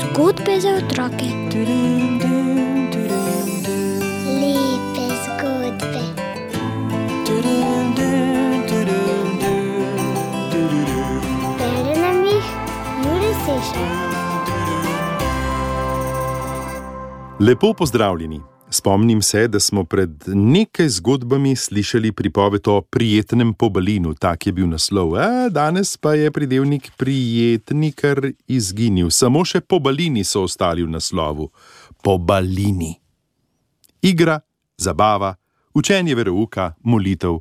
Zgodbe za otroke. Lepe zgodbe. Bere nam jih Juri Sešar. Lepo pozdravljeni. Spomnim se, da smo pred nekaj zgodbami slišali pripoved o prijetnem pobalinu, tak je bil naslov. A danes pa je pridevnik prijetni, kar izginil. Samo še pobalini so ostali v naslovu. Pobalini. Igra, zabava, učenje verouka, molitev.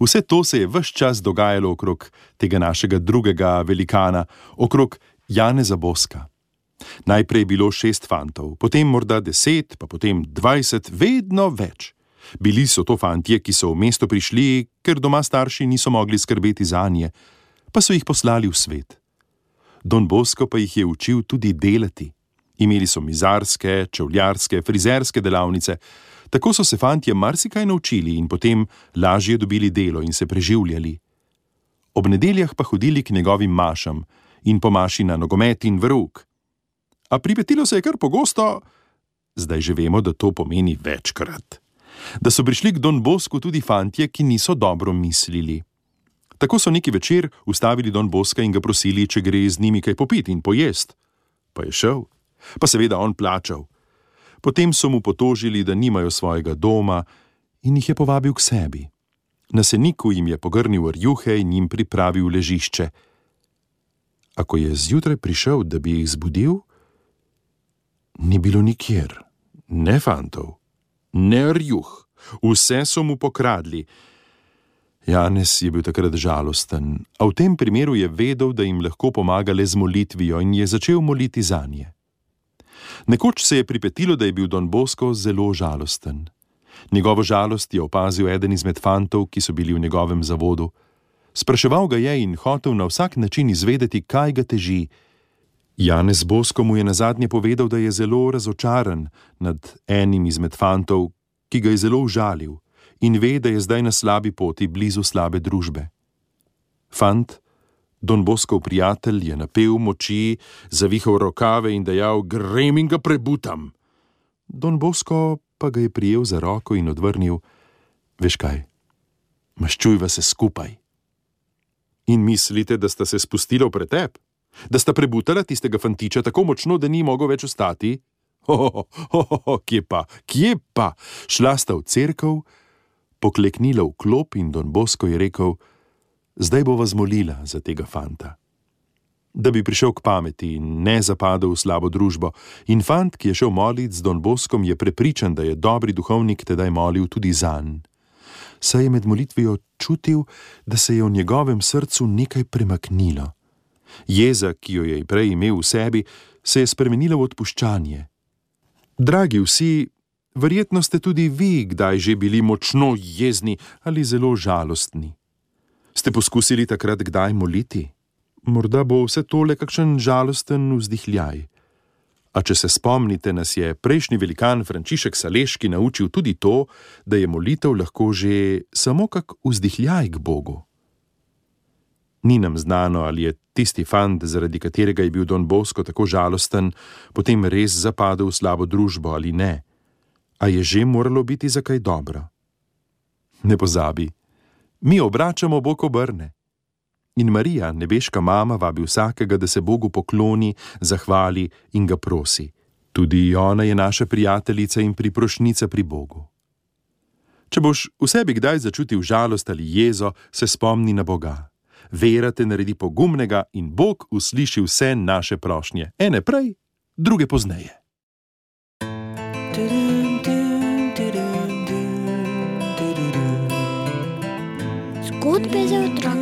Vse to se je vse čas dogajalo okrog tega našega drugega velikana, okrog Janeza Boska. Najprej je bilo šest fantov, potem morda deset, pa potem dvajset, vedno več. Bili so to fantje, ki so v mesto prišli, ker doma starši niso mogli skrbeti za nje, pa so jih poslali v svet. Don Bosko pa jih je učil tudi delati. Imeli so mizarske, čevljarske, frizerske delavnice, tako so se fantje marsikaj naučili in potem lažje dobili delo in se preživljali. Ob nedeljah pa hodili k njegovim mašam in pomaši na nogomet in vruk. A pripetilo se je kar pogosto, zdaj že vemo, da to pomeni večkrat. Da so prišli k Don Bosku tudi fantje, ki niso dobro mislili. Tako so neki večer ustavili Don Boska in ga prosili, če gre z njimi kaj popiti in pojest. Pa je šel, pa seveda on plačal. Potem so mu potožili, da nimajo svojega doma in jih je povabil k sebi. Na seniku jim je pogrnil rjuhe in jim pripravil ležišče. A ko je zjutraj prišel, da bi jih zbudil, ni bilo nikjer, ne fantov, ne rjuh, vse so mu pokradli. Janez je bil takrat žalosten, a v tem primeru je vedel, da jim lahko pomaga le z molitvijo in je začel moliti za nje. Nekoč se je pripetilo, da je bil Don Bosko zelo žalosten. Njegovo žalost je opazil eden izmed fantov, ki so bili v njegovem zavodu. Spraševal ga je in hotel na vsak način izvedeti, kaj ga teži. Janez Bosko mu je na zadnje povedal, da je zelo razočaran nad enim izmed fantov, ki ga je zelo užalil in ve, da je zdaj na slabi poti blizu slabe družbe. Fant, Don Boskov prijatelj, je napel moči, zavihal rokave in dejal: Grem in ga prebutam. Don Bosko pa ga je prijel za roko in odvrnil: Veš kaj, maščujva se skupaj. In mislite, da sta se spustila v pretep? Da sta prebutala tistega fantiča tako močno, da ni mogel več ostati? Hohoho, kje pa, kje pa? Šla sta v cerkev, pokleknila v klop in Don Bosko je rekel: Zdaj bova zmolila za tega fanta. Da bi prišel k pameti in ne zapadel v slabo družbo, in fant, ki je šel molit z Don Boskom, je prepričan, da je dobri duhovnik tedaj molil tudi zanj. Saj je med molitvijo čutil, da se je v njegovem srcu nekaj premaknilo. Jeza, ki jo je prej imel v sebi, se je spremenila v odpuščanje. Dragi vsi, verjetno ste tudi vi kdaj že bili močno jezni ali zelo žalostni. Ste poskusili takrat kdaj moliti? Morda bo vse tole kakšen žalosten vzdihljaj. A če se spomnite, nas je prejšnji velikan Frančišek Saleški naučil tudi to, da je molitev lahko že samo kak vzdihljaj k Bogu. Ni nam znano, ali je tisti fant, zaradi katerega je bil Don Bosko tako žalosten, potem res zapadel v slabo družbo ali ne. A je že moralo biti za kaj dobro? Ne pozabi, mi obračamo Bog obrne. In Marija, nebeška mama, vabi vsakega, da se Bogu pokloni, zahvali in ga prosi. Tudi ona je naša prijateljica in priprošnica pri Bogu. Če boš v sebi kdaj začutil žalost ali jezo, se spomni na Boga. Vera te naredi pogumnega in Bog usliši vse naše prošnje, ene prej, druge pozneje. Zgodbe za otroke.